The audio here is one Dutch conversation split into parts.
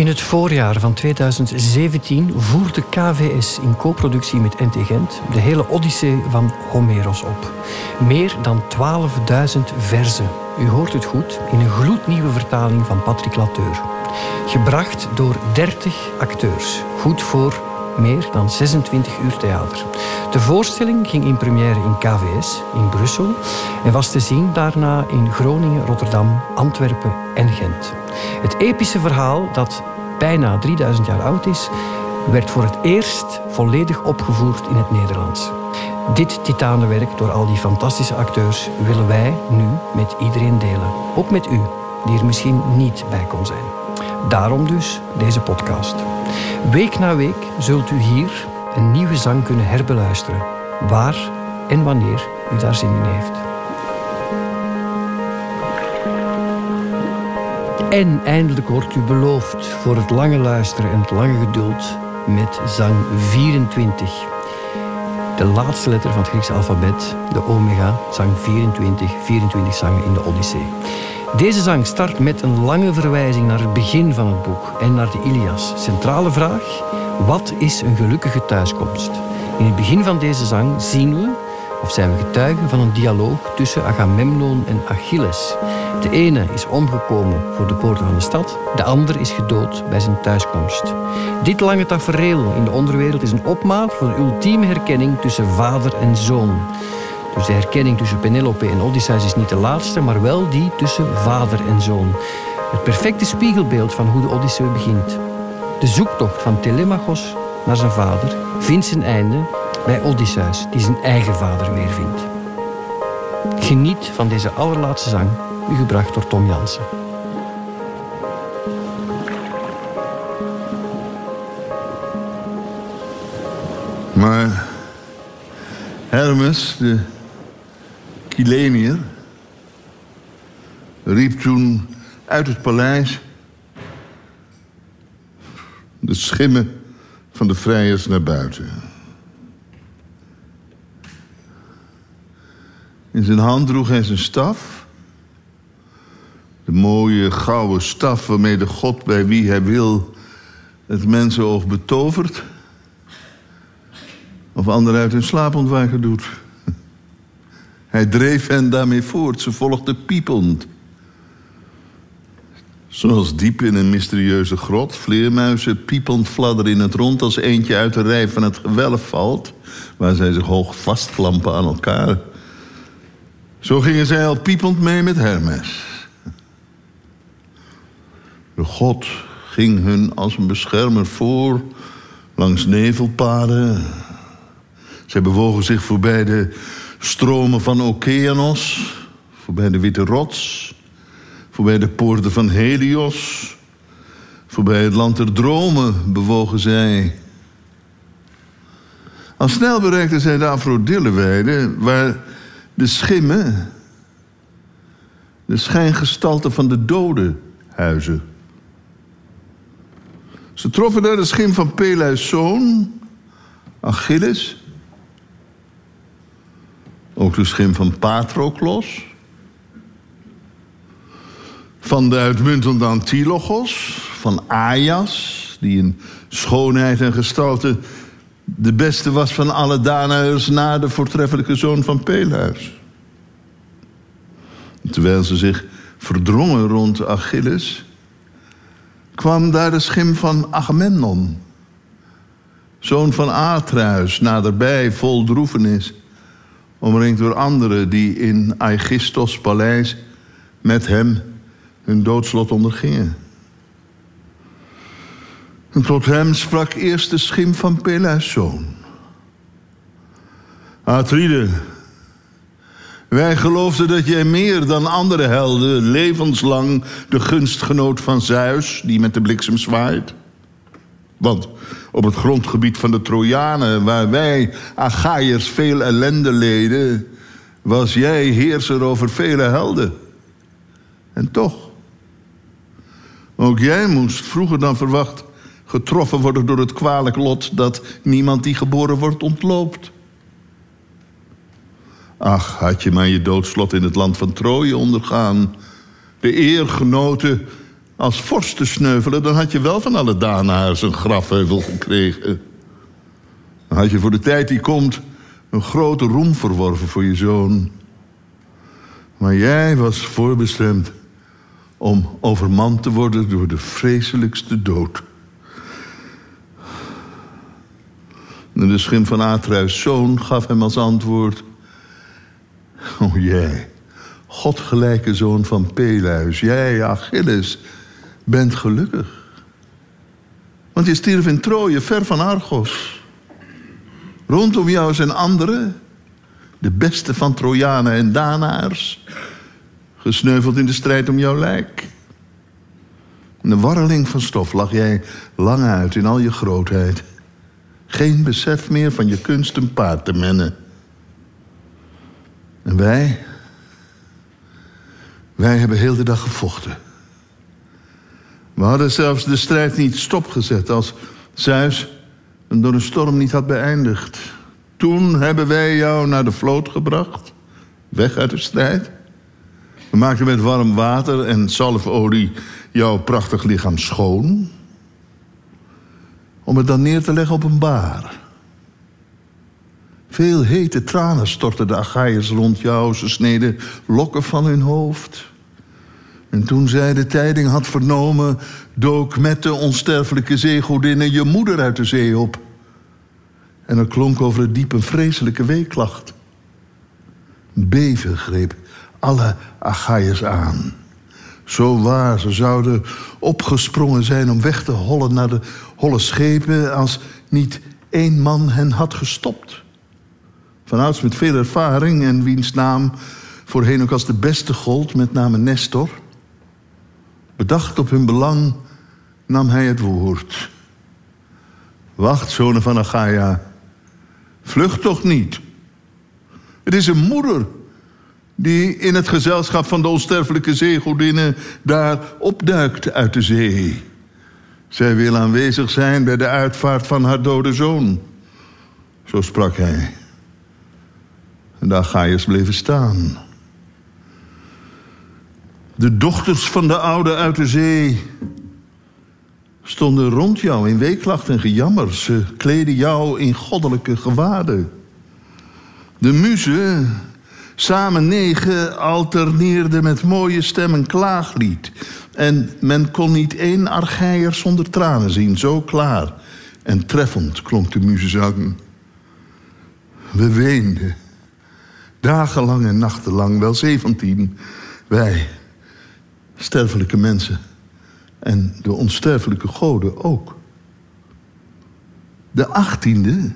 In het voorjaar van 2017 voerde KVS in co-productie met NT Gent de hele Odyssee van Homeros op. Meer dan 12.000 verzen. U hoort het goed, in een gloednieuwe vertaling van Patrick Lateur. Gebracht door 30 acteurs. Goed voor meer dan 26 uur theater. De voorstelling ging in première in KVS in Brussel en was te zien daarna in Groningen, Rotterdam, Antwerpen en Gent. Het epische verhaal, dat bijna 3000 jaar oud is, werd voor het eerst volledig opgevoerd in het Nederlands. Dit titanenwerk door al die fantastische acteurs willen wij nu met iedereen delen. Ook met u, die er misschien niet bij kon zijn. Daarom dus deze podcast. Week na week zult u hier een nieuwe zang kunnen herbeluisteren, waar en wanneer u daar zin in heeft. En eindelijk wordt u beloofd voor het lange luisteren en het lange geduld met zang 24. De laatste letter van het Griekse alfabet, de omega, zang 24, 24 zangen in de Odyssee. Deze zang start met een lange verwijzing naar het begin van het boek en naar de Ilias. Centrale vraag: wat is een gelukkige thuiskomst? In het begin van deze zang zien we, of zijn we getuigen van een dialoog tussen Agamemnon en Achilles. De ene is omgekomen voor de poorten van de stad, de ander is gedood bij zijn thuiskomst. Dit lange tafereel in de onderwereld is een opmaat voor de ultieme herkenning tussen vader en zoon. Dus de herkenning tussen Penelope en Odysseus is niet de laatste, maar wel die tussen vader en zoon. Het perfecte spiegelbeeld van hoe de Odyssee begint. De zoektocht van Telemachos naar zijn vader vindt zijn einde bij Odysseus, die zijn eigen vader weer vindt. Geniet van deze allerlaatste zang, u gebracht door Tom Jansen. Maar Hermes, de Kilenier, riep toen uit het paleis de schimmen van de vrijers naar buiten. In zijn hand droeg hij zijn staf. De mooie gouden staf waarmee de God bij wie hij wil het mensenoog betovert. Of anderen uit hun slaap ontwaken doet. Hij dreef hen daarmee voort. Ze volgden piepend. Zoals diep in een mysterieuze grot vleermuizen piepend fladderen in het rond als eentje uit de rij van het gewelf valt, waar zij zich hoog vastklampen aan elkaar. Zo gingen zij al piepend mee met Hermes. De God ging hun als een beschermer voor langs nevelpaden. Zij bewogen zich voorbij de stromen van Okeanos, voorbij de Witte Rots, voorbij de poorten van Helios, voorbij het land der dromen bewogen zij. Al snel bereikten zij de Afrodilleweide, waar de schimmen, de schijngestalten van de doden huizen. Ze troffen daar de schim van Peleus' zoon, Achilles, ook de schim van Patroklos. Van de uitmuntende Antilochos. Van Aias, die in schoonheid en gestalte de beste was van alle Danaërs na de voortreffelijke zoon van Peleus. Terwijl ze zich verdrongen rond Achilles, kwam daar de schim van Agamemnon, zoon van Atreus, naderbij vol droefenis omringd door anderen die in Aegistos paleis met hem hun doodslot ondergingen. En tot hem sprak eerst de schim van Peleus' zoon. Atride, wij geloofden dat jij meer dan andere helden levenslang de gunst genoot van Zeus, die met de bliksem zwaait. Want op het grondgebied van de Trojanen, waar wij Achaiërs veel ellende leden, was jij heerser over vele helden. En toch, ook jij moest vroeger dan verwacht getroffen worden door het kwalijk lot dat niemand die geboren wordt ontloopt. Ach, had je maar je doodslot in het land van Troje ondergaan, de eer genoten als vorst te sneuvelen... dan had je wel van alle Danaars een grafheuvel gekregen. Dan had je voor de tijd die komt een grote roem verworven voor je zoon. Maar jij was voorbestemd om overmand te worden door de vreselijkste dood. De schim van Atreus' zoon gaf hem als antwoord... O jij, godgelijke zoon van Peleus, jij, Achilles, bent gelukkig. Want je stierf in Troje, ver van Argos. Rondom jou zijn anderen, de beste van Trojanen en Danaars... gesneuveld in de strijd om jouw lijk. Een warreling van stof lag jij lang uit in al je grootheid... Geen besef meer van je kunst een paard te mennen. En wij, wij hebben heel de dag gevochten. We hadden zelfs de strijd niet stopgezet als Zeus hem door een storm niet had beëindigd. Toen hebben wij jou naar de vloot gebracht, weg uit de strijd. We maakten met warm water en zalfolie jouw prachtig lichaam schoon om het dan neer te leggen op een baar. Veel hete tranen stortten de Achaiërs rond jou. Ze sneden lokken van hun hoofd. En toen zij de tijding had vernomen... dook met de onsterfelijke zeegodinnen je moeder uit de zee op. En er klonk over het diep een vreselijke weeklacht. Beven greep alle Achaiërs aan. Zo waar, ze zouden opgesprongen zijn om weg te hollen naar de holle schepen... als niet één man hen had gestopt. Vanouds met veel ervaring en wiens naam voorheen ook als de beste gold, met name Nestor. Bedacht op hun belang nam hij het woord. Wacht, zonen van Achaia, vlucht toch niet. Het is een moeder die in het gezelschap van de onsterfelijke zeegodinnen daar opduikt uit de zee. Zij wil aanwezig zijn bij de uitvaart van haar dode zoon. Zo sprak hij. En daar Gaius bleven staan. De dochters van de oude uit de zee stonden rond jou in weeklacht en gejammer. Ze kleden jou in goddelijke gewaden. De muzen Samen negen alterneerden met mooie stem een klaaglied. En men kon niet één argeier zonder tranen zien, zo klaar. En treffend klonk de muzezang. We weenden. Dagenlang en nachtenlang, wel zeventien. Wij, sterfelijke mensen. En de onsterfelijke goden ook. De achttiende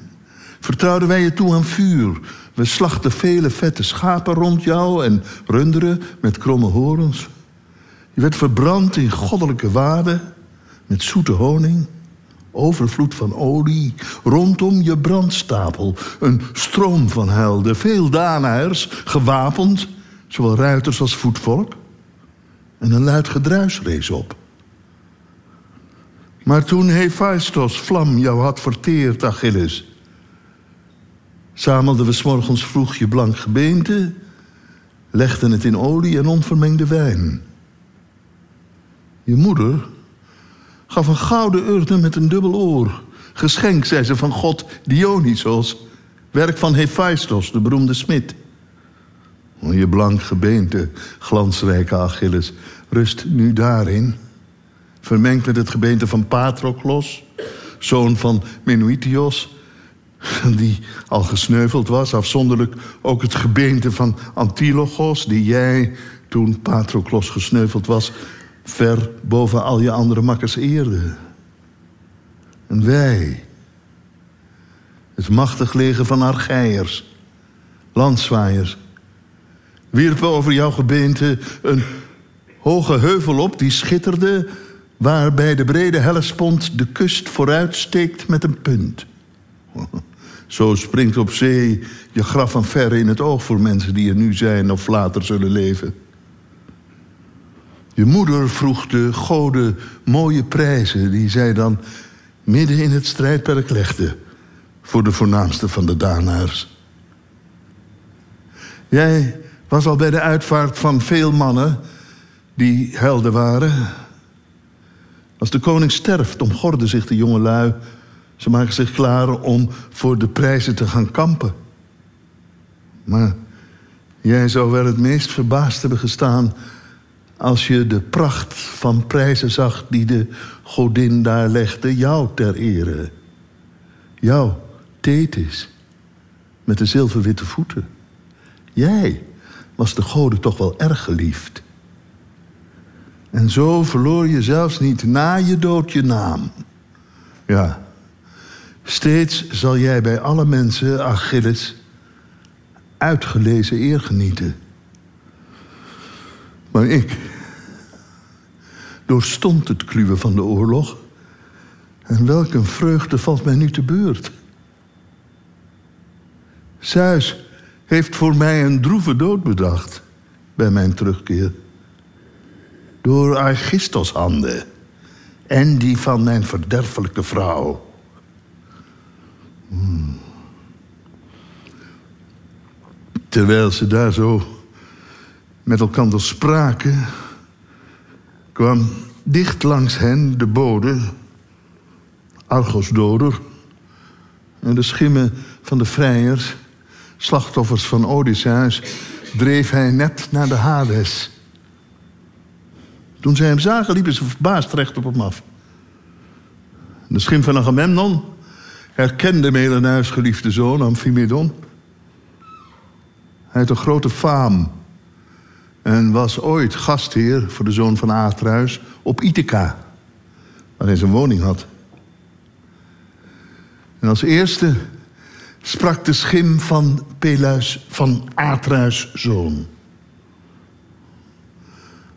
vertrouwden wij je toe aan vuur we slachten vele vette schapen rond jou en runderen met kromme horens. Je werd verbrand in goddelijke waarde met zoete honing, overvloed van olie, rondom je brandstapel. Een stroom van helden, veel Danaërs, gewapend, zowel ruiters als voetvolk. En een luid gedruis rees op. Maar toen Hephaistos vlam jou had verteerd, Achilles Zamelden we s'morgens vroeg je blank gebeente, legden het in olie en onvermengde wijn. Je moeder gaf een gouden urne met een dubbel oor. Geschenk, zei ze, van god Dionysos. Werk van Hephaistos, de beroemde smid. Je blank gebeente, glansrijke Achilles, rust nu daarin. Vermengd met het gebeente van Patroklos, zoon van Menuitios die al gesneuveld was. Afzonderlijk ook het gebeente van Antilogos, die jij, toen Patroklos gesneuveld was, ver boven al je andere makkers eerde. En wij, het machtig leger van Argeiers, landzwaaiers, wierpen over jouw gebeente een hoge heuvel op die schitterde, waarbij de brede Hellespont de kust vooruit steekt met een punt. Zo springt op zee je graf van verre in het oog voor mensen die er nu zijn of later zullen leven. Je moeder vroeg de goden mooie prijzen die zij dan midden in het strijdperk legde voor de voornaamste van de Danaars. Jij was al bij de uitvaart van veel mannen die helden waren. Als de koning sterft, omgorden zich de jongelui. Ze maken zich klaar om voor de prijzen te gaan kampen. Maar jij zou wel het meest verbaasd hebben gestaan als je de pracht van prijzen zag die de godin daar legde, jou ter ere. Jou, Thetis, met de zilverwitte voeten. Jij was de goden toch wel erg geliefd. En zo verloor je zelfs niet na je dood je naam. Ja, steeds zal jij bij alle mensen, Achilles, uitgelezen eer genieten. Maar ik doorstond het kluwen van de oorlog. En welk een vreugde valt mij nu te beurt. Zeus heeft voor mij een droeve dood bedacht bij mijn terugkeer. Door Archistos handen en die van mijn verderfelijke vrouw. Hmm. Terwijl ze daar zo met elkaar spraken, kwam dicht langs hen de bode, Argosdoder, en de schimmen van de vrijers, slachtoffers van Odysseus, dreef hij net naar de Hades. Toen zij hem zagen, liepen ze verbaasd recht op hem af. De schim van Agamemnon herkende Melenuis geliefde zoon, Amphimedon. Hij had een grote faam en was ooit gastheer voor de zoon van Atreus op Ithaca, waar hij zijn woning had. En als eerste sprak de schim van Peleus van Atreus zoon.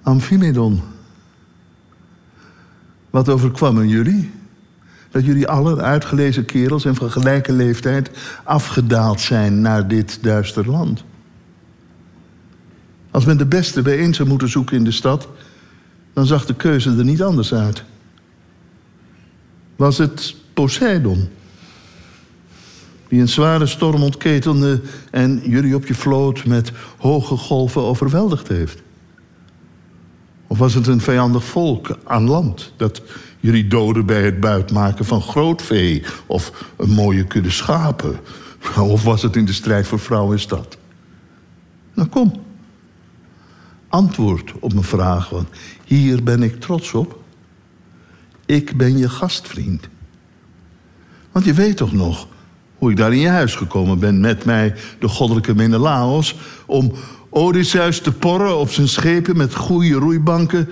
Amphimedon, wat overkwam jullie? Dat jullie alle uitgelezen kerels en van gelijke leeftijd afgedaald zijn naar dit duister land. Als men de beste bijeen zou moeten zoeken in de stad, dan zag de keuze er niet anders uit. Was het Poseidon, die een zware storm ontketelde en jullie op je vloot met hoge golven overweldigd heeft? Of was het een vijandig volk aan land dat jullie doden bij het buitmaken van groot vee of een mooie kudde schapen? Of was het in de strijd voor vrouw en stad? Nou kom, antwoord op mijn vraag. Want hier ben ik trots op. Ik ben je gastvriend. Want je weet toch nog hoe ik daar in je huis gekomen ben met mij, de goddelijke Menelaos, om Odysseus te porren op zijn schepen met goede roeibanken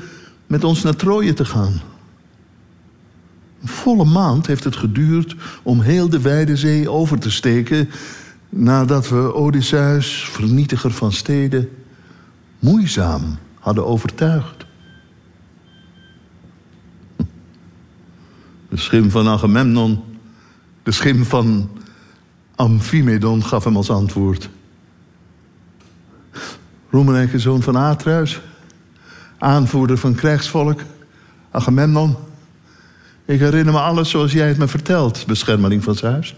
met ons naar Troje te gaan. Een volle maand heeft het geduurd om heel de wijde zee over te steken nadat we Odysseus, vernietiger van steden, moeizaam hadden overtuigd. De schim van Agamemnon, de schim van Amphimedon gaf hem als antwoord. Roemrijke zoon van Atreus, aanvoerder van krijgsvolk, Agamemnon. Ik herinner me alles zoals jij het me vertelt, beschermeling van Zeus.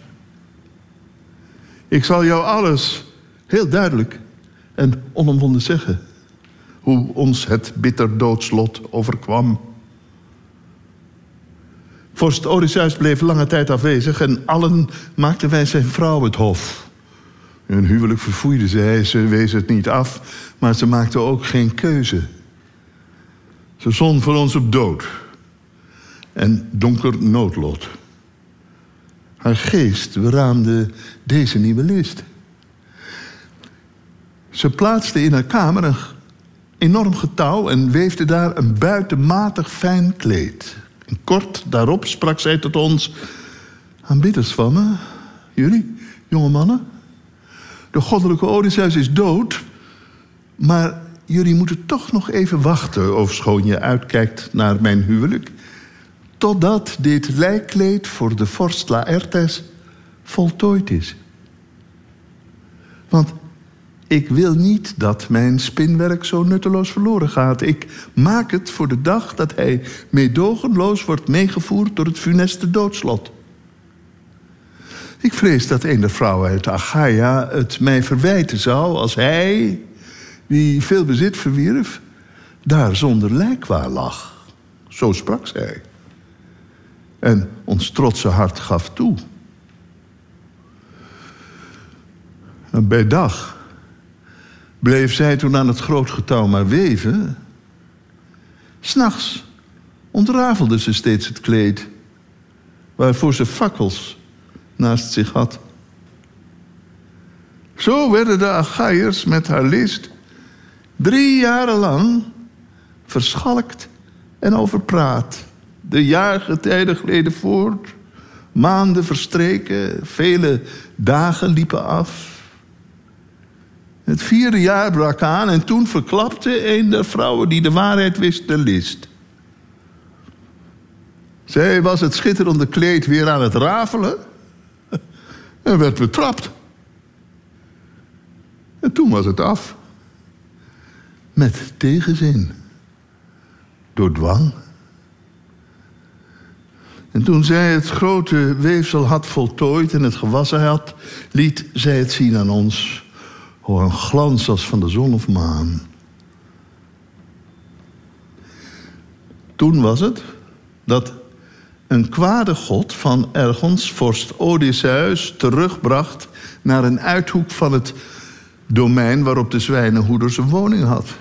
Ik zal jou alles heel duidelijk en onomwonden zeggen hoe ons het bitter doodslot overkwam. Vorst Odysseus bleef lange tijd afwezig en allen maakten wij zijn vrouw het hof. Hun huwelijk verfoeide zij, ze wees het niet af, maar ze maakte ook geen keuze. Ze zon voor ons op dood en donker noodlot. Haar geest beraamde deze nieuwe list. Ze plaatste in haar kamer een enorm getouw en weefde daar een buitenmatig fijn kleed. En kort daarop sprak zij tot ons: Aanbidders van me, jullie, jonge mannen. De goddelijke Odysseus is dood, maar jullie moeten toch nog even wachten, ofschoon je uitkijkt naar mijn huwelijk, totdat dit lijkkleed voor de vorst Laertes voltooid is. Want ik wil niet dat mijn spinwerk zo nutteloos verloren gaat. Ik maak het voor de dag dat hij meedogenloos wordt meegevoerd door het funeste doodslot. Ik vrees dat een der vrouwen uit Achaia het mij verwijten zou als hij, die veel bezit verwierf, daar zonder lijkwaar lag. Zo sprak zij. En ons trotse hart gaf toe. Bij dag bleef zij toen aan het groot getouw maar weven. S'nachts ontrafelde ze steeds het kleed, waarvoor ze fakkels naast zich had. Zo werden de Achaiërs met haar list drie jaren lang verschalkt en overpraat. De jaargetijden gleden voort, maanden verstreken, vele dagen liepen af. Het vierde jaar brak aan en toen verklapte een der vrouwen die de waarheid wist de list. Zij was het schitterende kleed weer aan het rafelen en werd betrapt. En toen was het af. Met tegenzin. Door dwang. En toen zij het grote weefsel had voltooid en het gewassen had, liet zij het zien aan ons. Oh, een glans als van de zon of maan. Toen was het dat een kwade god van ergens vorst Odysseus terugbracht naar een uithoek van het domein waarop de zwijnenhoeder zijn woning had.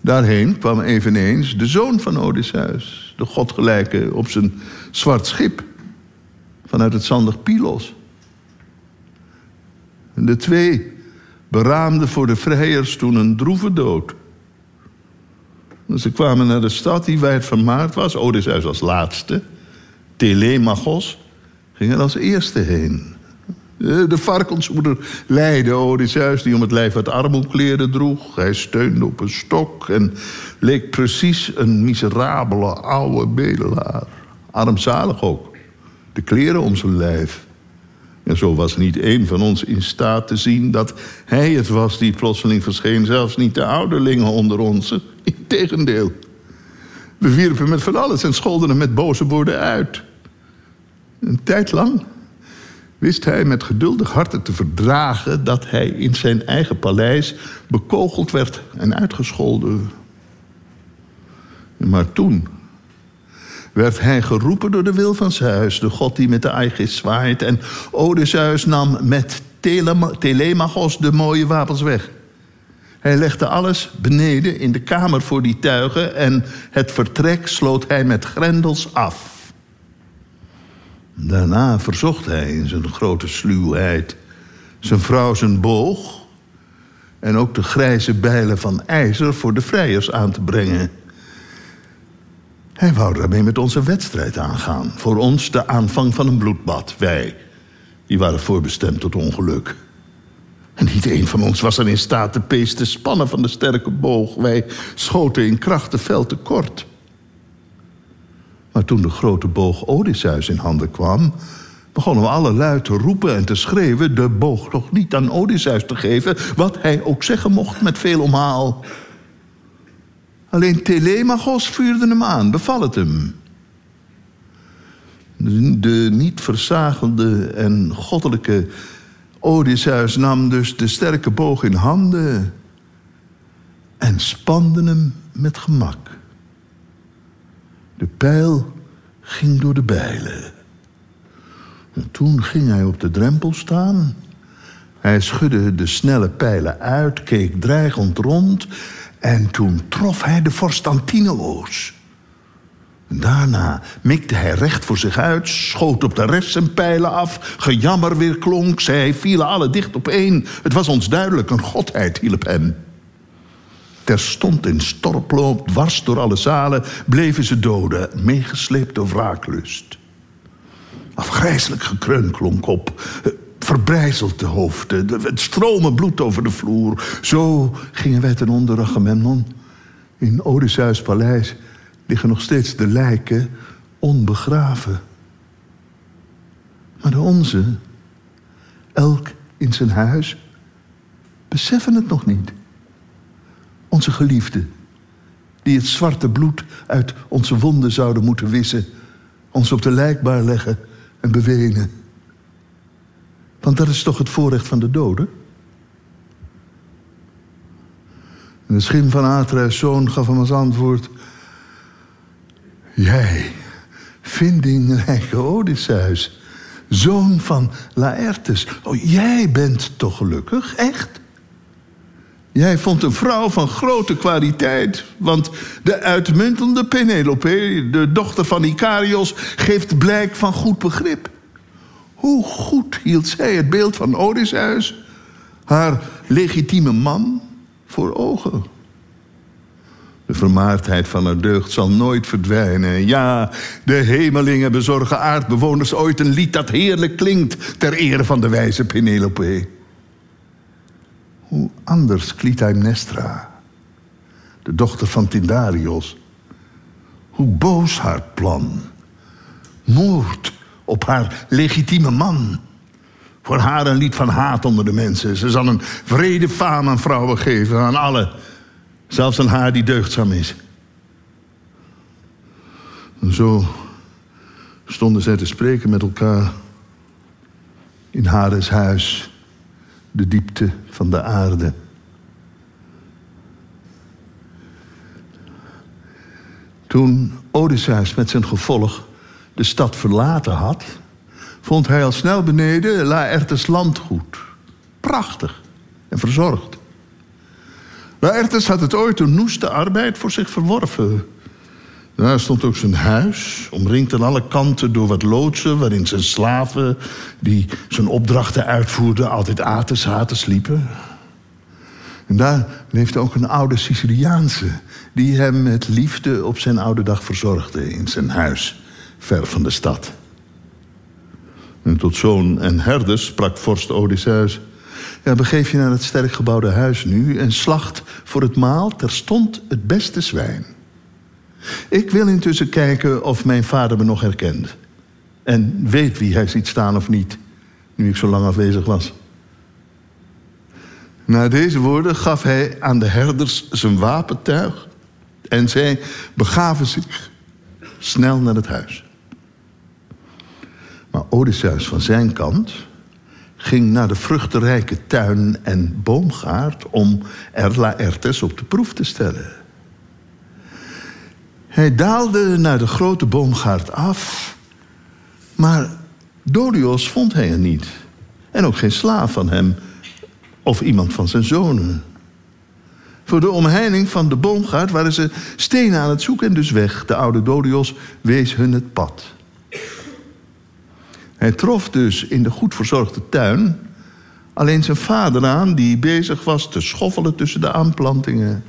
Daarheen kwam eveneens de zoon van Odysseus, de godgelijke, op zijn zwart schip vanuit het zandig Pylos. De twee beraamden voor de vrijers toen een droeve dood. Ze kwamen naar de stad die wijd vermaard was. Odysseus als laatste. Telemachos ging er als eerste heen. De varkensmoeder leidde Odysseus, die om het lijf wat armoekleren droeg. Hij steunde op een stok en leek precies een miserabele oude bedelaar. Armzalig ook. De kleren om zijn lijf. En zo was niet één van ons in staat te zien dat hij het was die plotseling verscheen. Zelfs niet de ouderlingen onder ons. Integendeel. We wierpen met van alles en scholden hem met boze woorden uit. Een tijd lang wist hij met geduldig harten te verdragen dat hij in zijn eigen paleis bekogeld werd en uitgescholden. Maar toen werd hij geroepen door de wil van Zeus, de god die met de Aegis zwaait. En Odysseus nam met Telemachos de mooie wapens weg. Hij legde alles beneden in de kamer voor die tuigen en het vertrek sloot hij met grendels af. Daarna verzocht hij in zijn grote sluwheid zijn vrouw zijn boog en ook de grijze bijlen van ijzer voor de vrijers aan te brengen. Hij wou daarmee met onze wedstrijd aangaan. Voor ons de aanvang van een bloedbad. Wij, die waren voorbestemd tot ongeluk. En niet een van ons was er in staat de pees te spannen van de sterke boog. Wij schoten in kracht veld tekort. Maar toen de grote boog Odysseus in handen kwam, begonnen we alle luid te roepen en te schreeuwen de boog toch niet aan Odysseus te geven, wat hij ook zeggen mocht met veel omhaal. Alleen Telemachos vuurde hem aan, beval het hem. De niet verzagende en goddelijke Odysseus nam dus de sterke boog in handen en spande hem met gemak. De pijl ging door de bijlen. En toen ging hij op de drempel staan. Hij schudde de snelle pijlen uit, keek dreigend rond... en toen trof hij de vorst Antinoos. Daarna mikte hij recht voor zich uit, schoot op de rest zijn pijlen af... gejammer weer klonk, zij vielen alle dicht op één. Het was ons duidelijk, een godheid hielp hem. Terstond in storploop, dwars door alle zalen, bleven ze doden, meegesleept door wraaklust. Afgrijzelijk gekreun klonk op, verbrijzeld de hoofden, het stromen bloed over de vloer. Zo gingen wij ten onder Agamemnon. In Odysseus paleis liggen nog steeds de lijken onbegraven. Maar de onze, elk in zijn huis, beseffen het nog niet. Onze geliefden, die het zwarte bloed uit onze wonden zouden moeten wissen, ons op de lijkbaar leggen en bewenen. Want dat is toch het voorrecht van de doden? En de schim van Atreus zoon gaf hem als antwoord... Jij vindingrijke Odysseus, zoon van Laertes. Oh, jij bent toch gelukkig, echt? Jij vond een vrouw van grote kwaliteit. Want de uitmuntende Penelope, de dochter van Ikarios, geeft blijk van goed begrip. Hoe goed hield zij het beeld van Odysseus, haar legitieme man, voor ogen? De vermaardheid van haar deugd zal nooit verdwijnen. Ja, de hemelingen bezorgen aardbewoners ooit een lied dat heerlijk klinkt ter ere van de wijze Penelope. Hoe anders Clytemnestra, de dochter van Tindarios. Hoe boos haar plan. Moord op haar legitieme man. Voor haar een lied van haat onder de mensen. Ze zal een vrede faam aan vrouwen geven, aan allen. Zelfs aan haar die deugdzaam is. En zo stonden zij te spreken met elkaar in Hades huis, de diepte van de aarde. Toen Odysseus met zijn gevolg de stad verlaten had, vond hij al snel beneden Laertes landgoed. Prachtig en verzorgd. Laertes had het ooit een noeste arbeid voor zich verworven. Daar stond ook zijn huis, omringd aan alle kanten door wat loodsen... waarin zijn slaven, die zijn opdrachten uitvoerden... altijd aten, zaten, sliepen. En daar leefde ook een oude Siciliaanse... die hem met liefde op zijn oude dag verzorgde in zijn huis... ver van de stad. En tot zoon en herders sprak vorst Odysseus... Ja, begeef je naar het sterk gebouwde huis nu en slacht voor het maal terstond het beste zwijn. Ik wil intussen kijken of mijn vader me nog herkent. En weet wie hij ziet staan of niet, nu ik zo lang afwezig was. Na deze woorden gaf hij aan de herders zijn wapentuig en zij begaven zich snel naar het huis. Maar Odysseus van zijn kant ging naar de vruchtenrijke tuin en boomgaard om er Laertes op de proef te stellen. Hij daalde naar de grote boomgaard af, maar Dolios vond hij er niet. En ook geen slaaf van hem of iemand van zijn zonen. Voor de omheining van de boomgaard waren ze stenen aan het zoeken en dus weg. De oude Dolios wees hun het pad. Hij trof dus in de goed verzorgde tuin alleen zijn vader aan, die bezig was te schoffelen tussen de aanplantingen.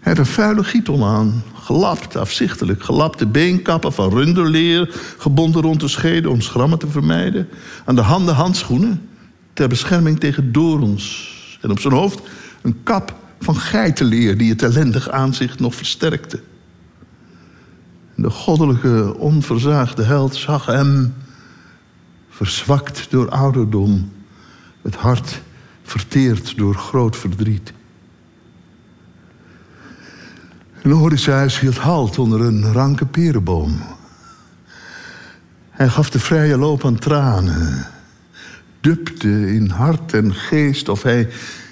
Hij had een vuile gietel aan, gelapt, afzichtelijk. Gelapte beenkappen van runderleer, gebonden rond de schede om schrammen te vermijden. Aan de handen handschoenen, ter bescherming tegen dorens. En op zijn hoofd een kap van geitenleer die het ellendig aanzicht nog versterkte. De goddelijke, onverzaagde held zag hem, verzwakt door ouderdom, het hart verteerd door groot verdriet. En Odysseus hield halt onder een ranke perenboom. Hij gaf de vrije loop aan tranen, dupte in hart en geest of hij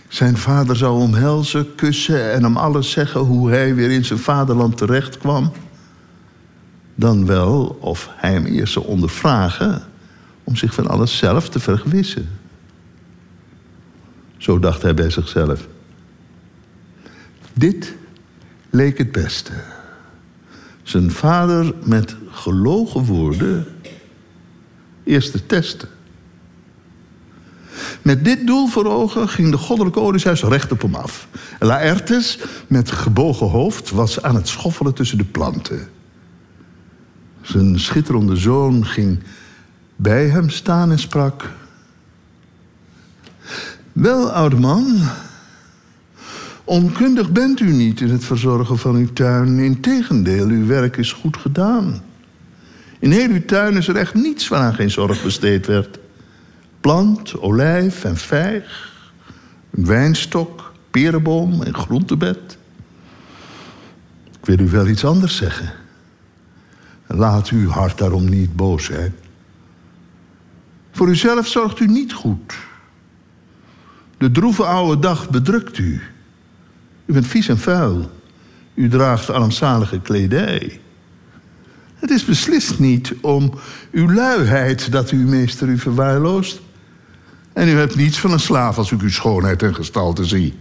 zijn vader zou omhelzen, kussen en hem alles zeggen hoe hij weer in zijn vaderland terecht kwam dan wel of hij hem eerst zou ondervragen om zich van alles zelf te vergewissen. Zo dacht hij bij zichzelf. Dit leek het beste. Zijn vader met gelogen woorden eerst te testen. Met dit doel voor ogen ging de goddelijke Odysseus recht op hem af. Laertes, met gebogen hoofd, was aan het schoffelen tussen de planten. Zijn schitterende zoon ging bij hem staan en sprak. Wel, oude man, onkundig bent u niet in het verzorgen van uw tuin. Integendeel, uw werk is goed gedaan. In heel uw tuin is er echt niets waaraan geen zorg besteed werd. Plant, olijf en vijg, een wijnstok, perenboom en groentebed. Ik wil u wel iets anders zeggen. Laat uw hart daarom niet boos zijn. Voor uzelf zorgt u niet goed. De droeve oude dag bedrukt u. U bent vies en vuil. U draagt armzalige kledij. Het is beslist niet om uw luiheid dat uw meester u verwaarloost. En u hebt niets van een slaaf als ik uw schoonheid en gestalte zie.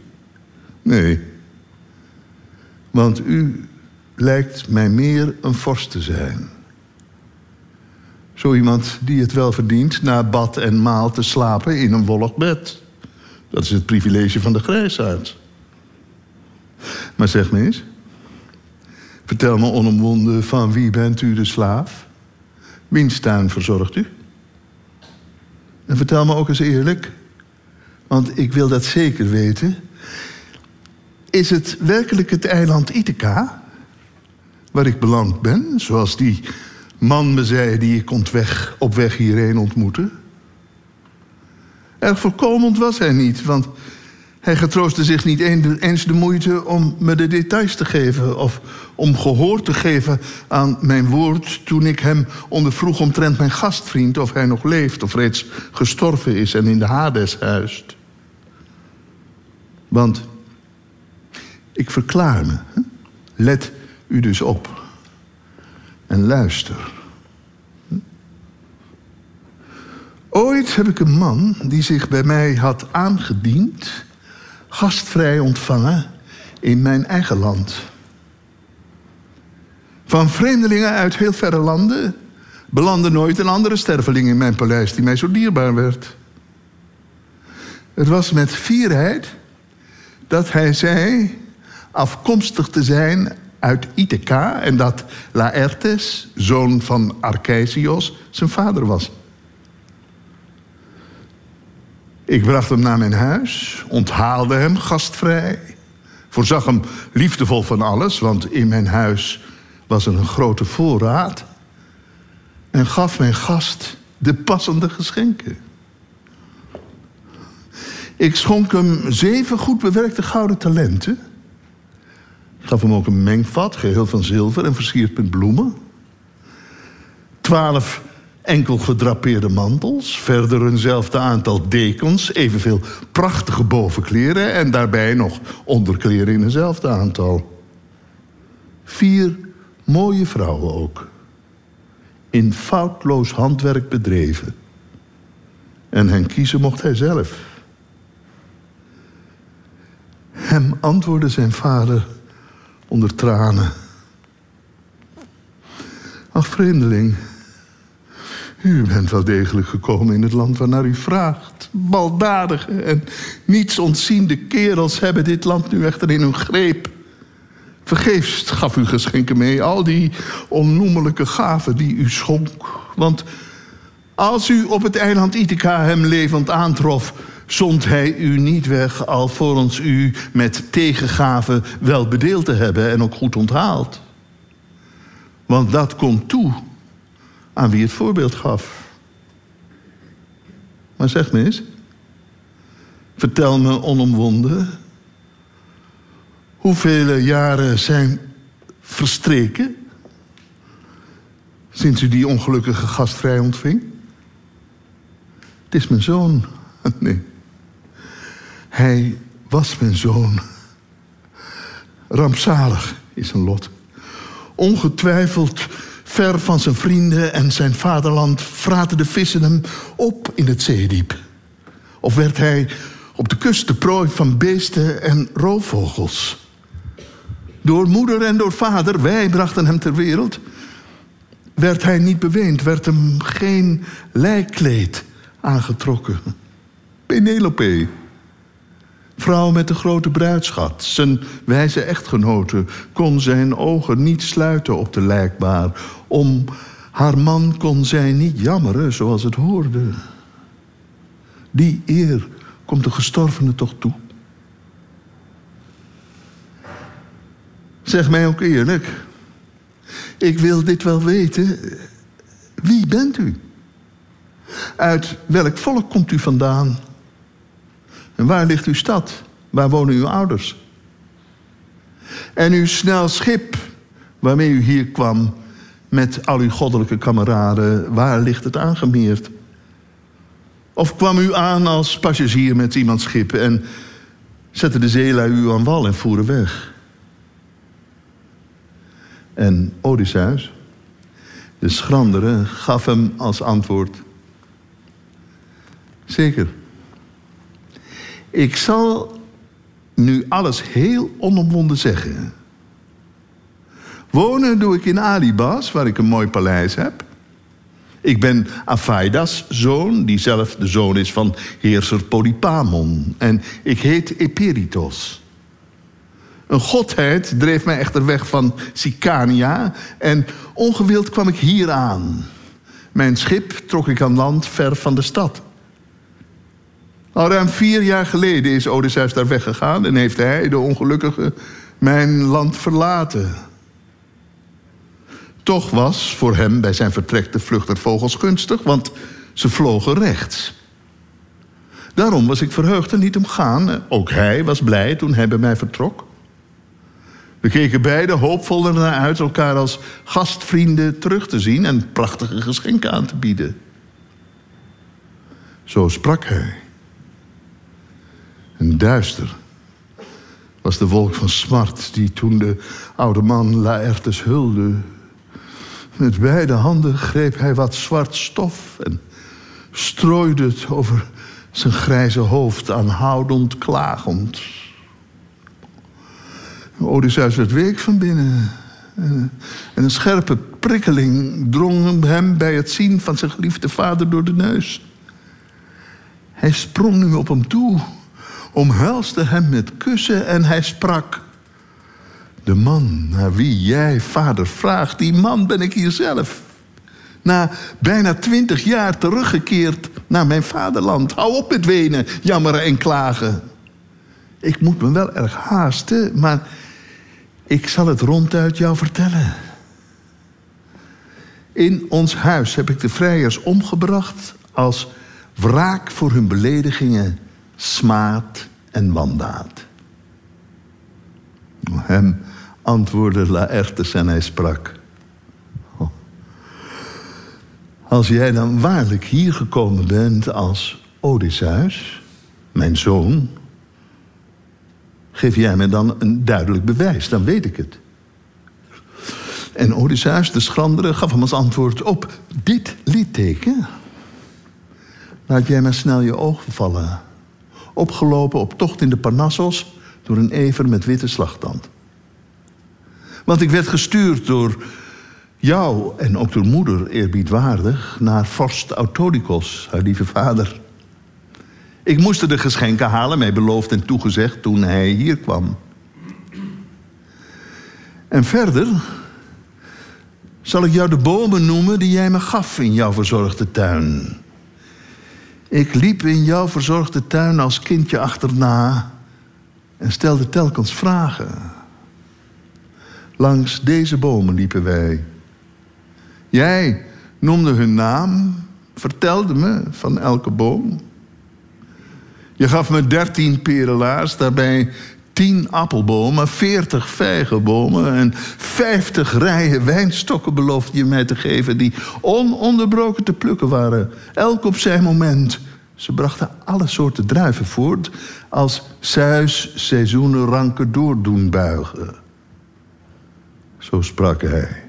Nee. Want u lijkt mij meer een vorst te zijn. Zo iemand die het wel verdient na bad en maal te slapen in een wollig bed. Dat is het privilege van de grijsaard. Maar zeg me eens, vertel me onomwonden van wie bent u de slaaf? Wiens tuin verzorgt u? En vertel me ook eens eerlijk, want ik wil dat zeker weten. Is het werkelijk het eiland Ithaca waar ik beland ben, zoals die man me zei die ik ontweg, op weg hierheen ontmoette? Erg voorkomend was hij niet, want hij getroostte zich niet eens de moeite om me de details te geven of om gehoor te geven aan mijn woord toen ik hem ondervroeg omtrent mijn gastvriend of hij nog leeft of reeds gestorven is en in de Hades huist. Want ik verklaar me, let u dus op en luister. Ooit heb ik een man die zich bij mij had aangediend, gastvrij ontvangen in mijn eigen land. Van vreemdelingen uit heel verre landen belandde nooit een andere sterveling in mijn paleis die mij zo dierbaar werd. Het was met fierheid dat hij zei afkomstig te zijn uit Ithaca en dat Laertes, zoon van Arceisios, zijn vader was. Ik bracht hem naar mijn huis, onthaalde hem gastvrij, voorzag hem liefdevol van alles, want in mijn huis was er een grote voorraad, en gaf mijn gast de passende geschenken. Ik schonk hem zeven goed bewerkte gouden talenten. Gaf hem ook een mengvat, geheel van zilver en versierd met bloemen. Twaalf enkel gedrapeerde mantels, verder eenzelfde aantal dekens, evenveel prachtige bovenkleren en daarbij nog onderkleren in eenzelfde aantal. Vier mooie vrouwen ook, in foutloos handwerk bedreven. En hen kiezen mocht hij zelf. Hem antwoordde zijn vader onder tranen. Ach, vreemdeling, u bent wel degelijk gekomen in het land waarnaar u vraagt. Baldadige en niets ontziende kerels hebben dit land nu echter in hun greep. Vergeefs gaf u geschenken mee, al die onnoemelijke gaven die u schonk. Want als u op het eiland Ithaca hem levend aantrof, zond hij u niet weg, alvorens u met tegengaven wel bedeeld te hebben en ook goed onthaald. Want dat komt toe aan wie het voorbeeld gaf. Maar zeg me eens, vertel me onomwonden, hoeveel jaren zijn verstreken sinds u die ongelukkige gastvrij ontving? Het is mijn zoon. Nee. Hij was mijn zoon. Rampzalig is zijn lot. Ongetwijfeld ver van zijn vrienden en zijn vaderland vraten de vissen hem op in het zeediep. Of werd hij op de kust de prooi van beesten en roofvogels. Door moeder en door vader, wij brachten hem ter wereld, werd hij niet beweend, werd hem geen lijkkleed aangetrokken. Penelope, vrouw met de grote bruidschat, zijn wijze echtgenote, kon zijn ogen niet sluiten op de lijkbaar. Om haar man kon zij niet jammeren zoals het hoorde. Die eer komt de gestorvene toch toe. Zeg mij ook eerlijk, ik wil dit wel weten. Wie bent u? Uit welk volk komt u vandaan? En waar ligt uw stad? Waar wonen uw ouders? En uw snel schip waarmee u hier kwam met al uw goddelijke kameraden, waar ligt het aangemeerd? Of kwam u aan als passagier met iemands schip en zette de zeelui u aan wal en voeren weg? En Odysseus, De schrandere gaf hem als antwoord: Zeker. Ik zal nu alles heel onomwonden zeggen. Wonen doe ik in Alibas, waar ik een mooi paleis heb. Ik ben Aphaidas zoon, die zelf de zoon is van heerser Polypamon. En ik heet Eperitos. Een godheid dreef mij echter weg van Sicania en ongewild kwam ik hier aan. Mijn schip trok ik aan land ver van de stad. Al ruim vier jaar geleden is Odysseus daar weggegaan en heeft hij, de ongelukkige, mijn land verlaten. Toch was voor hem bij zijn vertrek de vlucht der vogels gunstig, want ze vlogen rechts. Daarom was ik verheugd er niet om gaan. Ook hij was blij toen hij bij mij vertrok. We keken beiden hoopvol ernaar uit elkaar als gastvrienden terug te zien en prachtige geschenken aan te bieden. Zo sprak hij. En duister was de wolk van smart die toen de oude man Laertes hulde. Met beide handen greep hij wat zwart stof en strooide het over zijn grijze hoofd, aanhoudend, klagend. Odysseus werd week van binnen. En een scherpe prikkeling drong hem bij het zien van zijn geliefde vader door de neus. Hij sprong nu op hem toe, omhelsde hem met kussen en hij sprak. De man naar wie jij, vader, vraagt, die man ben ik hier zelf. Na bijna twintig jaar teruggekeerd naar mijn vaderland. Hou op met wenen, jammeren en klagen. Ik moet me wel erg haasten, maar ik zal het ronduit jou vertellen. In ons huis heb ik de vrijers omgebracht als wraak voor hun beledigingen, smaad en wandaad. Hem antwoordde Laertes en hij sprak. Oh. Als jij dan waarlijk hier gekomen bent als Odysseus, mijn zoon, geef jij me dan een duidelijk bewijs, dan weet ik het. En Odysseus, de schrandere, gaf hem als antwoord op dit liedteken. Laat jij maar snel je ogen vallen. Opgelopen op tocht in de Parnassos door een ever met witte slagtand. Want ik werd gestuurd door jou en ook door moeder eerbiedwaardig naar vorst Autodicos, haar lieve vader. Ik moest de geschenken halen, mij beloofd en toegezegd toen hij hier kwam. En verder zal ik jou de bomen noemen die jij me gaf in jouw verzorgde tuin. Ik liep in jouw verzorgde tuin als kindje achterna en stelde telkens vragen. Langs deze bomen liepen wij. Jij noemde hun naam, vertelde me van elke boom. Je gaf me dertien perelaars, daarbij tien appelbomen, veertig vijgenbomen en vijftig rijen wijnstokken beloofde je mij te geven die ononderbroken te plukken waren, elk op zijn moment. Ze brachten alle soorten druiven voort als suis seizoenen ranken doordoen buigen. Zo sprak hij.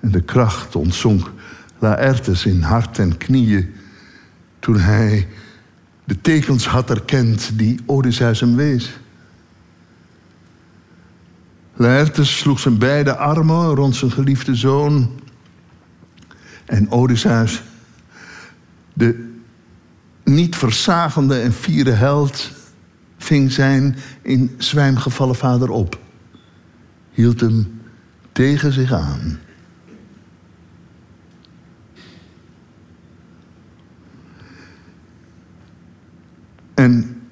En de kracht ontzonk Laertes in hart en knieën toen hij de tekens had erkend die Odysseus hem wees. Laertes sloeg zijn beide armen rond zijn geliefde zoon. En Odysseus, de niet verzagende en fiere held, ving zijn in zwijm gevallen vader op hield hem tegen zich aan. En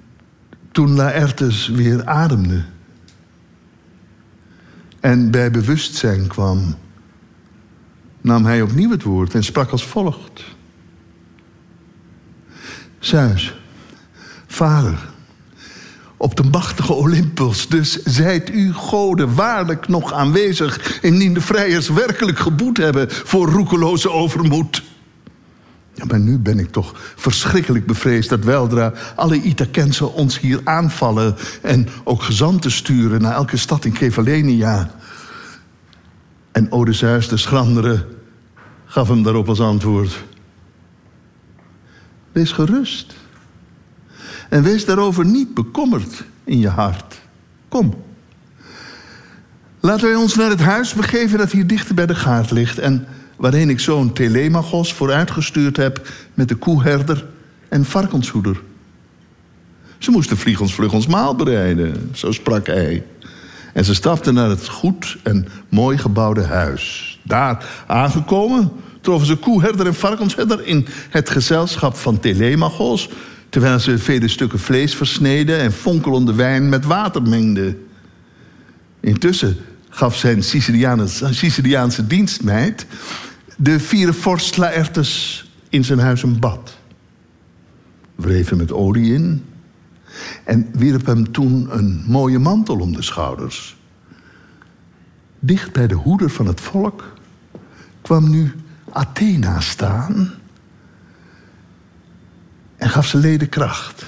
toen Laertes weer ademde en bij bewustzijn kwam, nam hij opnieuw het woord en sprak als volgt. Zeus, vader, op de machtige Olympus. Dus zijt u, goden, waarlijk nog aanwezig... indien de vrijers werkelijk geboet hebben voor roekeloze overmoed. Ja, maar nu ben ik toch verschrikkelijk bevreesd dat weldra alle Ithakensen ons hier aanvallen... en ook gezanten sturen naar elke stad in Kefalenia. En En Odysseus, de schrandere, gaf hem daarop als antwoord: Wees gerust. En wees daarover niet bekommerd in je hart. Kom. Laten wij ons naar het huis begeven dat hier dichter bij de gaard ligt. En waarheen ik zoon Telemachos vooruitgestuurd heb met de koeherder en varkenshoeder. Ze moesten vliegensvlug ons maal bereiden, zo sprak hij. En ze stapten naar het goed en mooi gebouwde huis. Daar aangekomen troffen ze koeherder en varkensherder in het gezelschap van Telemachos... terwijl ze vele stukken vlees versneden en fonkelende wijn met water mengden. Intussen gaf zijn Siciliaanse dienstmeid... de vier vorst Laertes in zijn huis een bad. Wreef hem met olie in en wierp hem toen een mooie mantel om de schouders. Dicht bij de hoeder van het volk kwam nu Athena staan en gaf ze leden kracht.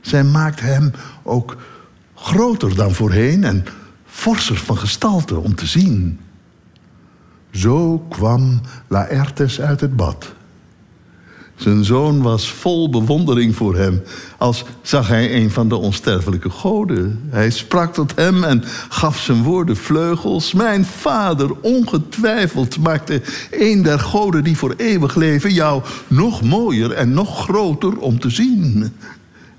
Zij maakte hem ook groter dan voorheen en forser van gestalte om te zien. Zo kwam Laertes uit het bad. Zijn zoon was vol bewondering voor hem, als zag hij een van de onsterfelijke goden. Hij sprak tot hem en gaf zijn woorden vleugels. Mijn vader, ongetwijfeld, maakte een der goden die voor eeuwig leven jou nog mooier en nog groter om te zien.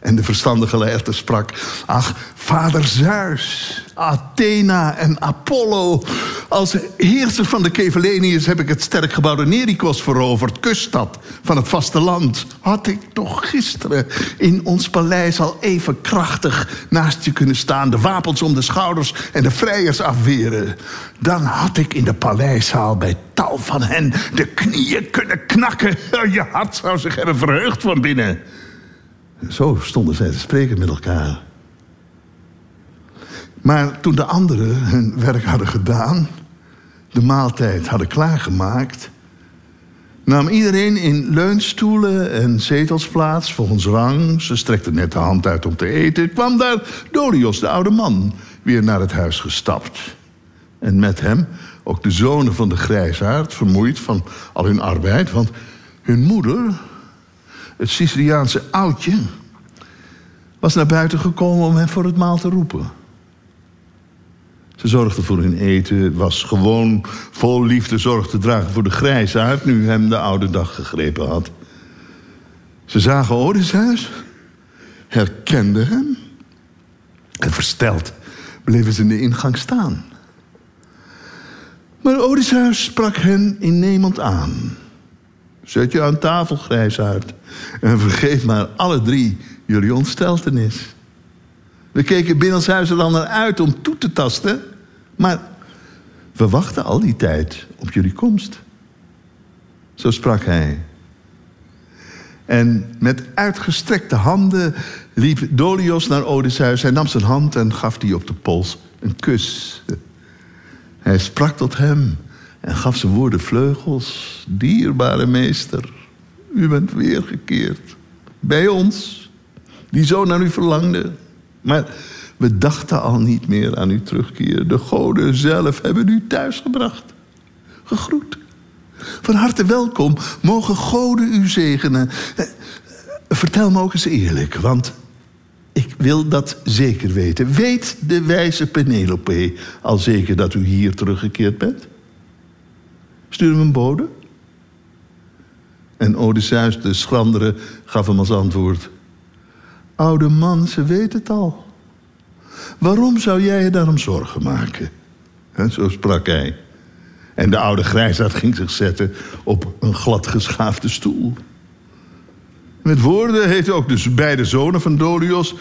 En de verstandige leerte sprak: Ach, vader Zeus, Athena en Apollo. Als heerser van de Keveleniërs heb ik het sterk gebouwde Nerikos veroverd, kuststad van het vasteland. Had ik toch gisteren in ons paleis al even krachtig naast je kunnen staan, de wapens om de schouders en de vrijers afweren. Dan had ik in de paleiszaal bij tal van hen de knieën kunnen knakken. Je hart zou zich hebben verheugd van binnen. Zo stonden zij te spreken met elkaar. Maar toen de anderen hun werk hadden gedaan, de maaltijd hadden klaargemaakt, nam iedereen in leunstoelen en zetels plaats volgens rang. Ze strekte net de hand uit om te eten. Kwam daar Dolios, de oude man, weer naar het huis gestapt. En met hem ook de zonen van de grijsaard, vermoeid van al hun arbeid. Want hun moeder, het Siciliaanse oudje, was naar buiten gekomen om hen voor het maal te roepen. Ze zorgde voor hun eten, was gewoon vol liefde zorg te dragen voor de grijsaard... nu hem de oude dag gegrepen had. Ze zagen Odysseus, herkenden hem... en versteld bleven ze in de ingang staan. Maar Odysseus sprak hen innemend aan... Zet je aan tafel, grijsaard. En vergeet maar alle drie jullie ontsteltenis. We keken binnenshuis er dan naar uit om toe te tasten. Maar we wachten al die tijd op jullie komst. Zo sprak hij. En met uitgestrekte handen liep Dolios naar Odysseus. Hij nam zijn hand en gaf die op de pols een kus. Hij sprak tot hem en gaf zijn woorden vleugels. Dierbare meester, u bent weergekeerd. Bij ons, die zo naar u verlangde. Maar we dachten al niet meer aan uw terugkeer. De goden zelf hebben u thuisgebracht. Gegroet. Van harte welkom. Mogen goden u zegenen. Eh, vertel me ook eens eerlijk, want ik wil dat zeker weten. Weet de wijze Penelope al zeker dat u hier teruggekeerd bent? Stuur hem een bode? En Odysseus, de schrandere, gaf hem als antwoord... Oude man, ze weet het al. Waarom zou jij je daarom zorgen maken? En zo sprak hij. En de oude grijsaard ging zich zetten op een glad geschaafde stoel. Met woorden heette ook de beide zonen van Dolios...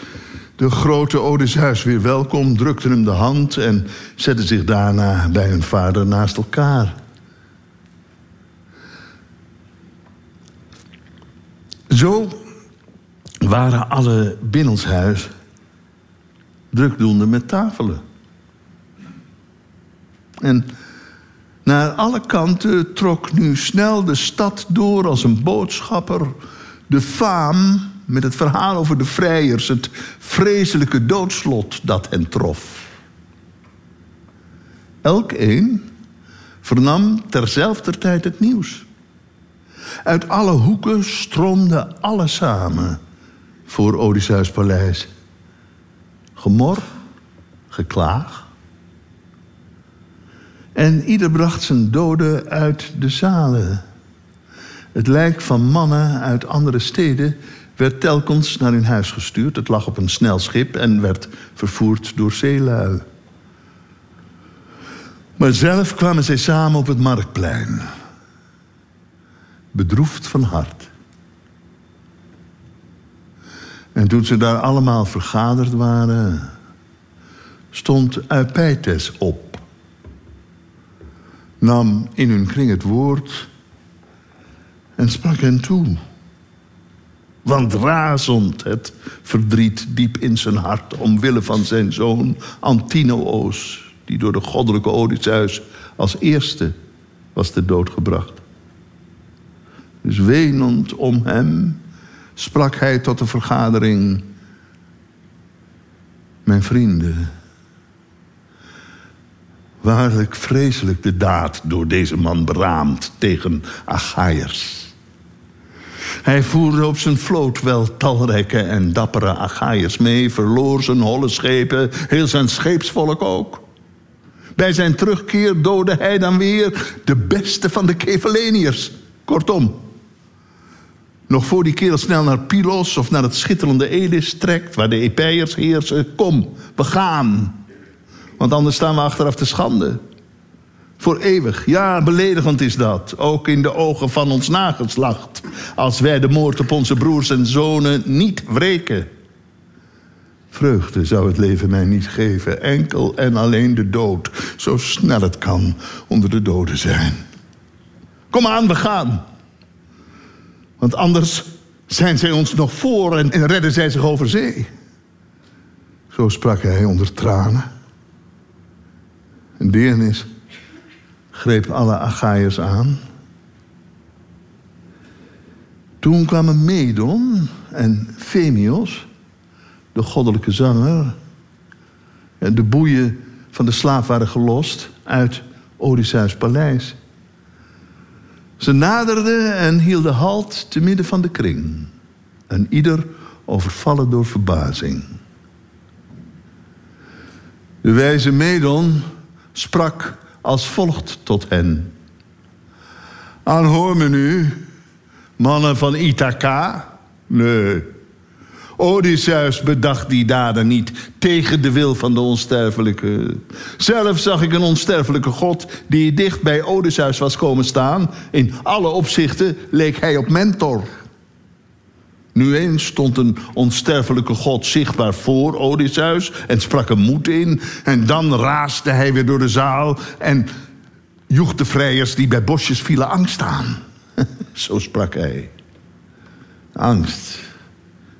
de grote Odysseus weer welkom, drukten hem de hand... en zetten zich daarna bij hun vader naast elkaar... Zo waren alle binnenshuis drukdoende met tafelen. En naar alle kanten trok nu snel de stad door als een boodschapper. De faam met het verhaal over de vrijers, het vreselijke doodslot dat hen trof. Elk een vernam terzelfde tijd het nieuws. Uit alle hoeken stroomde alles samen voor Odysseus paleis. Gemor, geklaag. En ieder bracht zijn doden uit de zalen. Het lijk van mannen uit andere steden werd telkens naar hun huis gestuurd. Het lag op een snel schip en werd vervoerd door zeelui. Maar zelf kwamen zij samen op het marktplein. Bedroefd van hart. En toen ze daar allemaal vergaderd waren, stond Eupeithes op. Nam in hun kring het woord en sprak hen toe. Want razend het verdriet diep in zijn hart omwille van zijn zoon Antinoos, die door de goddelijke Odysseus als eerste was te dood gebracht. Dus wenend om hem sprak hij tot de vergadering: Mijn vrienden, waarlijk vreselijk de daad door deze man beraamd tegen Achaiers. Hij voerde op zijn vloot wel talrijke en dappere Achaiers mee, verloor zijn holle schepen, heel zijn scheepsvolk ook. Bij zijn terugkeer doodde hij dan weer de beste van de Keveleniërs. Kortom, nog voor die kerel snel naar Pylos of naar het schitterende Elis trekt, waar de Epeiërs heersen, kom, we gaan. Want anders staan we achteraf te schande. Voor eeuwig. Ja, beledigend is dat. Ook in de ogen van ons nageslacht. Als wij de moord op onze broers en zonen niet wreken. Vreugde zou het leven mij niet geven. Enkel en alleen de dood. Zo snel het kan onder de doden zijn. Kom aan, we gaan. Want anders zijn zij ons nog voor en, en redden zij zich over zee. Zo sprak hij onder tranen. En deernis greep alle Achaiërs aan. Toen kwamen Medon en Femios, de goddelijke zanger. En de boeien van de slaaf waren gelost uit Odysseus' paleis. Ze naderden en hielden halt te midden van de kring. En ieder overvallen door verbazing. De wijze Medon sprak als volgt tot hen. Aanhoor me nu, mannen van Ithaca? Nee. Odysseus bedacht die daden niet tegen de wil van de onsterfelijke. Zelf zag ik een onsterfelijke god die dicht bij Odysseus was komen staan. In alle opzichten leek hij op Mentor. Nu eens stond een onsterfelijke God zichtbaar voor Odysseus en sprak hem moed in. En dan raasde hij weer door de zaal en joeg de vrijers die bij bosjes vielen angst aan. Zo sprak hij. Angst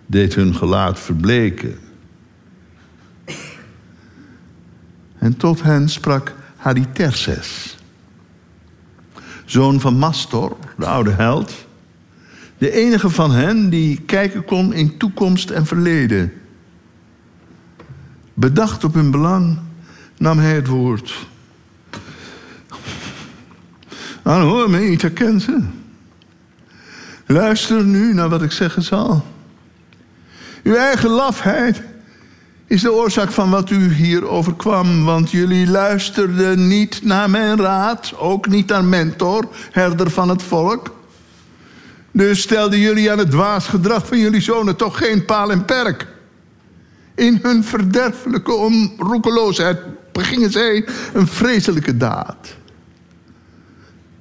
deed hun gelaat verbleken. En tot hen sprak Haditerses, zoon van Mastor, de oude held de enige van hen die kijken kon in toekomst en verleden. Bedacht op hun belang nam hij het woord. Nou, hoor me, niet ze. Luister nu naar wat ik zeggen zal. Uw eigen lafheid is de oorzaak van wat u hier overkwam. Want jullie luisterden niet naar mijn raad, ook niet naar mentor, herder van het volk. Dus stelden jullie aan het dwaas gedrag van jullie zonen toch geen paal en perk. In hun verderfelijke onroekeloosheid begingen zij een vreselijke daad.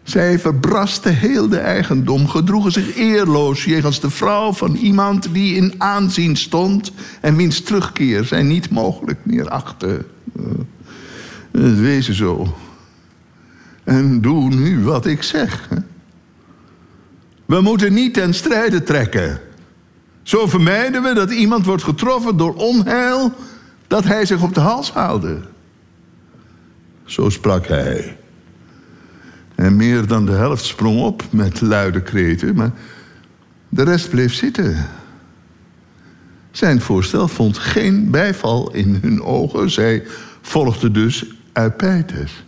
Zij verbrasten heel de eigendom, gedroegen zich eerloos jegens de vrouw van iemand die in aanzien stond en wiens terugkeer zij niet mogelijk meer achten. Het wezen zo. En doe nu wat ik zeg. We moeten niet ten strijde trekken. Zo vermijden we dat iemand wordt getroffen door onheil dat hij zich op de hals haalde. Zo sprak hij. En meer dan de helft sprong op met luide kreten, maar de rest bleef zitten. Zijn voorstel vond geen bijval in hun ogen. Zij volgden dus Eupeithes.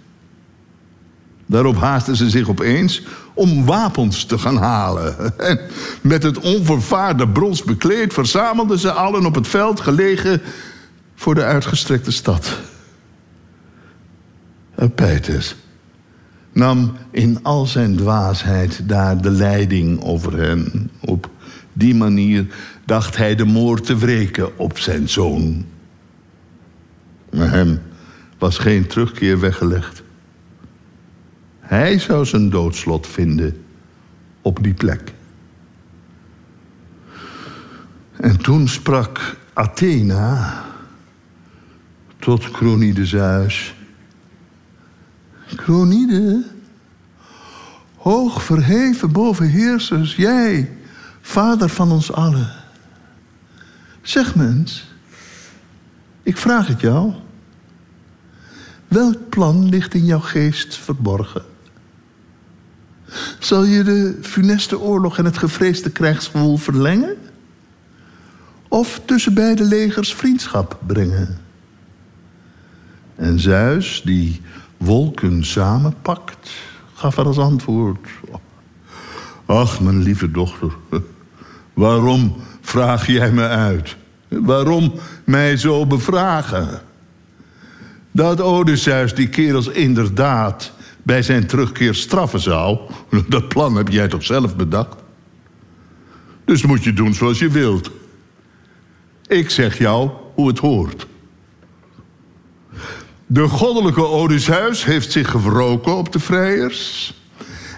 Daarop haasten ze zich opeens om wapens te gaan halen. En met het onvervaarde brons bekleed verzamelden ze allen op het veld gelegen voor de uitgestrekte stad. Eupeiters nam in al zijn dwaasheid daar de leiding over hen. Op die manier dacht hij de moord te wreken op zijn zoon. Maar hem was geen terugkeer weggelegd. Hij zou zijn doodslot vinden op die plek. En toen sprak Athena tot Cronide Zeus. Cronide, hoog verheven boven heersers, jij, vader van ons allen. Zeg mens, ik vraag het jou. Welk plan ligt in jouw geest verborgen? Zal je de funeste oorlog en het gevreesde krijgsgewoel verlengen? Of tussen beide legers vriendschap brengen? En Zeus, die wolken samenpakt, gaf er als antwoord... Ach, mijn lieve dochter, waarom vraag jij me uit? Waarom mij zo bevragen? Dat Odysseus die kerels inderdaad bij zijn terugkeer straffen zou... dat plan heb jij toch zelf bedacht? Dus moet je doen zoals je wilt. Ik zeg jou hoe het hoort. De goddelijke Odysseus heeft zich gewroken op de vrijers...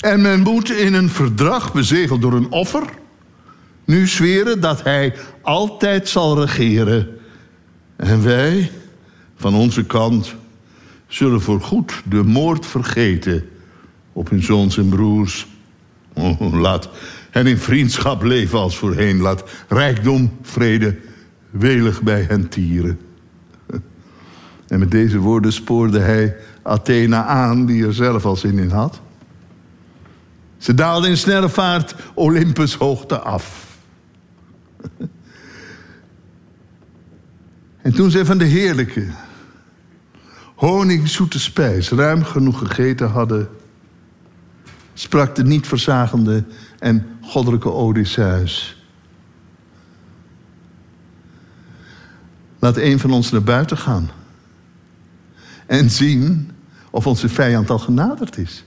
en men moet in een verdrag bezegeld door een offer... nu zweren dat hij altijd zal regeren. En wij, van onze kant zullen voorgoed de moord vergeten op hun zoons en broers. Oh, laat hen in vriendschap leven als voorheen. Laat rijkdom, vrede, welig bij hen tieren. En met deze woorden spoorde hij Athena aan, die er zelf al zin in had. Ze daalde in snelle vaart Olympus hoogte af. En toen zij van de heerlijke, honingzoete spijs ruim genoeg gegeten hadden, sprak de niet verzagende en goddelijke Odysseus. Laat een van ons naar buiten gaan en zien of onze vijand al genaderd is.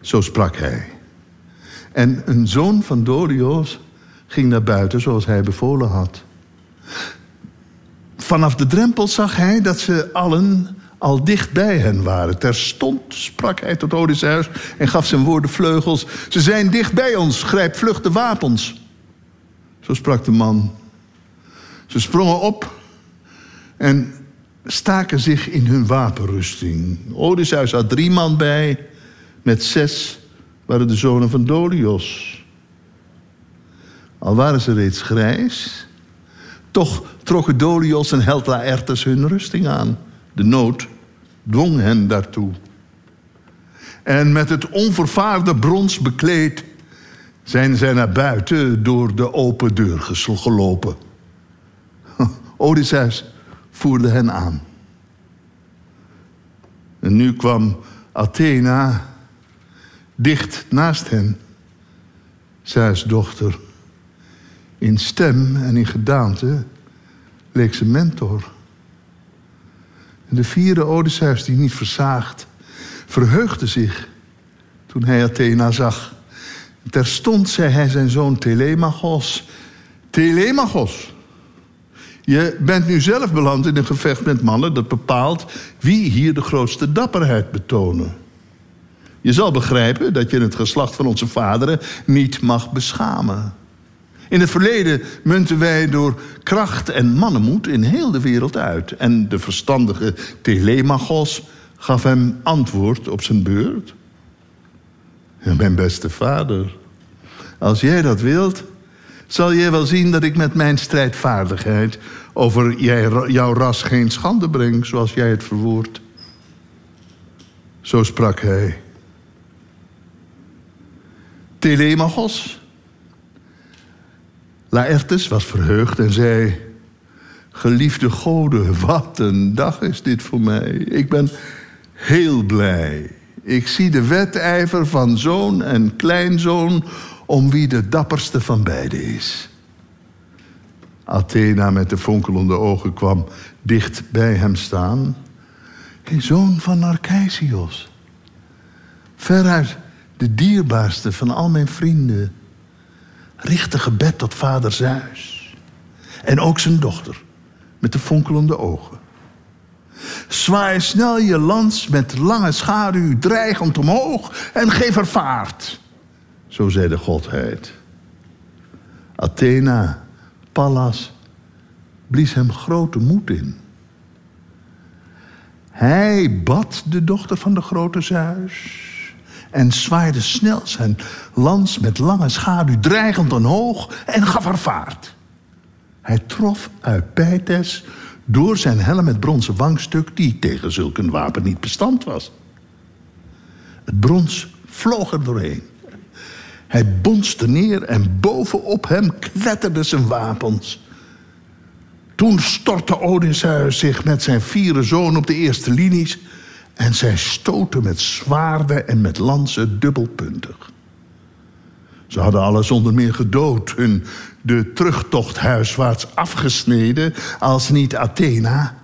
Zo sprak hij. En een zoon van Dorios ging naar buiten zoals hij bevolen had. Vanaf de drempel zag hij dat ze allen al dicht bij hen waren. Terstond sprak hij tot Odysseus en gaf zijn woorden vleugels. Ze zijn dicht bij ons, grijp vlug de wapens. Zo sprak de man. Ze sprongen op en staken zich in hun wapenrusting. Odysseus had drie man bij, met zes waren de zonen van Dolios. Al waren ze reeds grijs, toch trokken Dolios en held Laertes hun rusting aan. De nood dwong hen daartoe. En met het onvervaarde brons bekleed zijn zij naar buiten door de open deur gelopen. Odysseus voerde hen aan. En nu kwam Athena dicht naast hen, Zeus dochter. In stem en in gedaante leek ze mentor. En de vierde Odysseus, die niet verzaagd, verheugde zich toen hij Athena zag. Terstond zei hij zijn zoon Telemachos: Telemachos, je bent nu zelf beland in een gevecht met mannen dat bepaalt wie hier de grootste dapperheid betonen. Je zal begrijpen dat je het geslacht van onze vaderen niet mag beschamen. In het verleden munten wij door kracht en mannenmoed in heel de wereld uit. En de verstandige Telemachos gaf hem antwoord op zijn beurt. Mijn beste vader, als jij dat wilt, zal jij wel zien dat ik met mijn strijdvaardigheid over jij, jouw ras geen schande breng, zoals jij het verwoordt. Zo sprak hij. Telemachos. Laertes was verheugd en zei... Geliefde goden, wat een dag is dit voor mij. Ik ben heel blij Ik zie de wedijver van zoon en kleinzoon om wie de dapperste van beiden is. Athena met de fonkelende ogen kwam dicht bij hem staan. Zoon van Narcijsios. Veruit de dierbaarste van al mijn vrienden. Richt een gebed tot vader Zeus. En ook zijn dochter met de fonkelende ogen. Zwaai snel je lans met lange schaduw dreigend omhoog en geef er vaart. Zo zei de godheid. Athena, Pallas, blies hem grote moed in. Hij bad de dochter van de grote Zeus en zwaaide snel zijn lans met lange schaduw dreigend omhoog en gaf haar vaart. Hij trof Eupeithes door zijn helm met bronzen wangstuk die tegen zulk een wapen niet bestand was. Het brons vloog er doorheen. Hij bonste neer en bovenop hem kletterden zijn wapens. Toen stortte Odysseus zich met zijn vierde zoon op de eerste linies... en zij stoten met zwaarden en met lansen dubbelpuntig. Ze hadden alle zonder meer gedood, hun de terugtocht huiswaarts afgesneden... als niet Athena,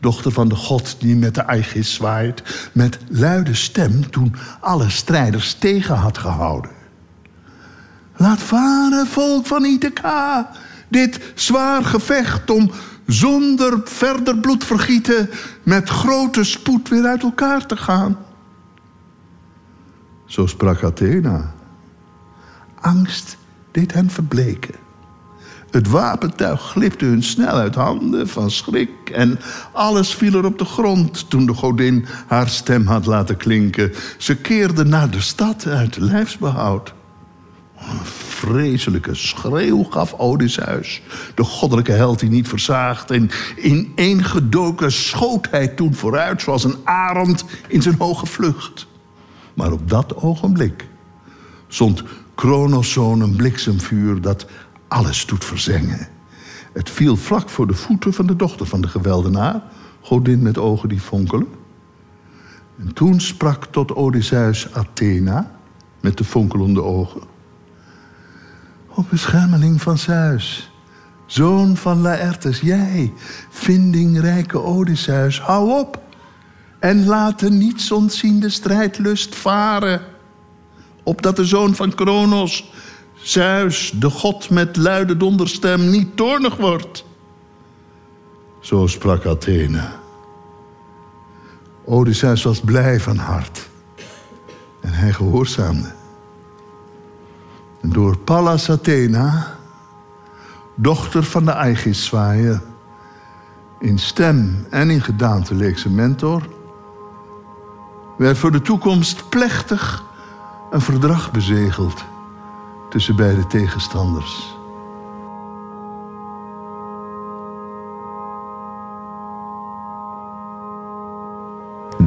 dochter van de god die met de Aegis zwaait... met luide stem toen alle strijders tegen had gehouden. Laat varen, volk van Ithaca, dit zwaar gevecht om zonder verder bloedvergieten met grote spoed weer uit elkaar te gaan. Zo sprak Athena. Angst deed hen verbleken. Het wapentuig glipte hun snel uit handen van schrik en alles viel er op de grond toen de godin haar stem had laten klinken. Ze keerden naar de stad uit lijfsbehoud. Een vreselijke schreeuw gaf Odysseus, de goddelijke held die niet verzaagt. En ineengedoken schoot hij toen vooruit zoals een arend in zijn hoge vlucht. Maar op dat ogenblik zond Kronos zoon een bliksemvuur dat alles doet verzengen. Het viel vlak voor de voeten van de dochter van de geweldenaar, godin met ogen die fonkelen. En toen sprak tot Odysseus Athena met de fonkelende ogen. O beschermeling van Zeus, zoon van Laertes, jij, vindingrijke Odysseus, hou op en laat de niets ontziende strijdlust varen. Opdat de zoon van Kronos, Zeus, de god met luide donderstem, niet toornig wordt. Zo sprak Athene. Odysseus was blij van hart en hij gehoorzaamde. Door Pallas Athena, dochter van de Aegis zwaaien, in stem en in gedaante leek ze mentor, werd voor de toekomst plechtig een verdrag bezegeld tussen beide tegenstanders.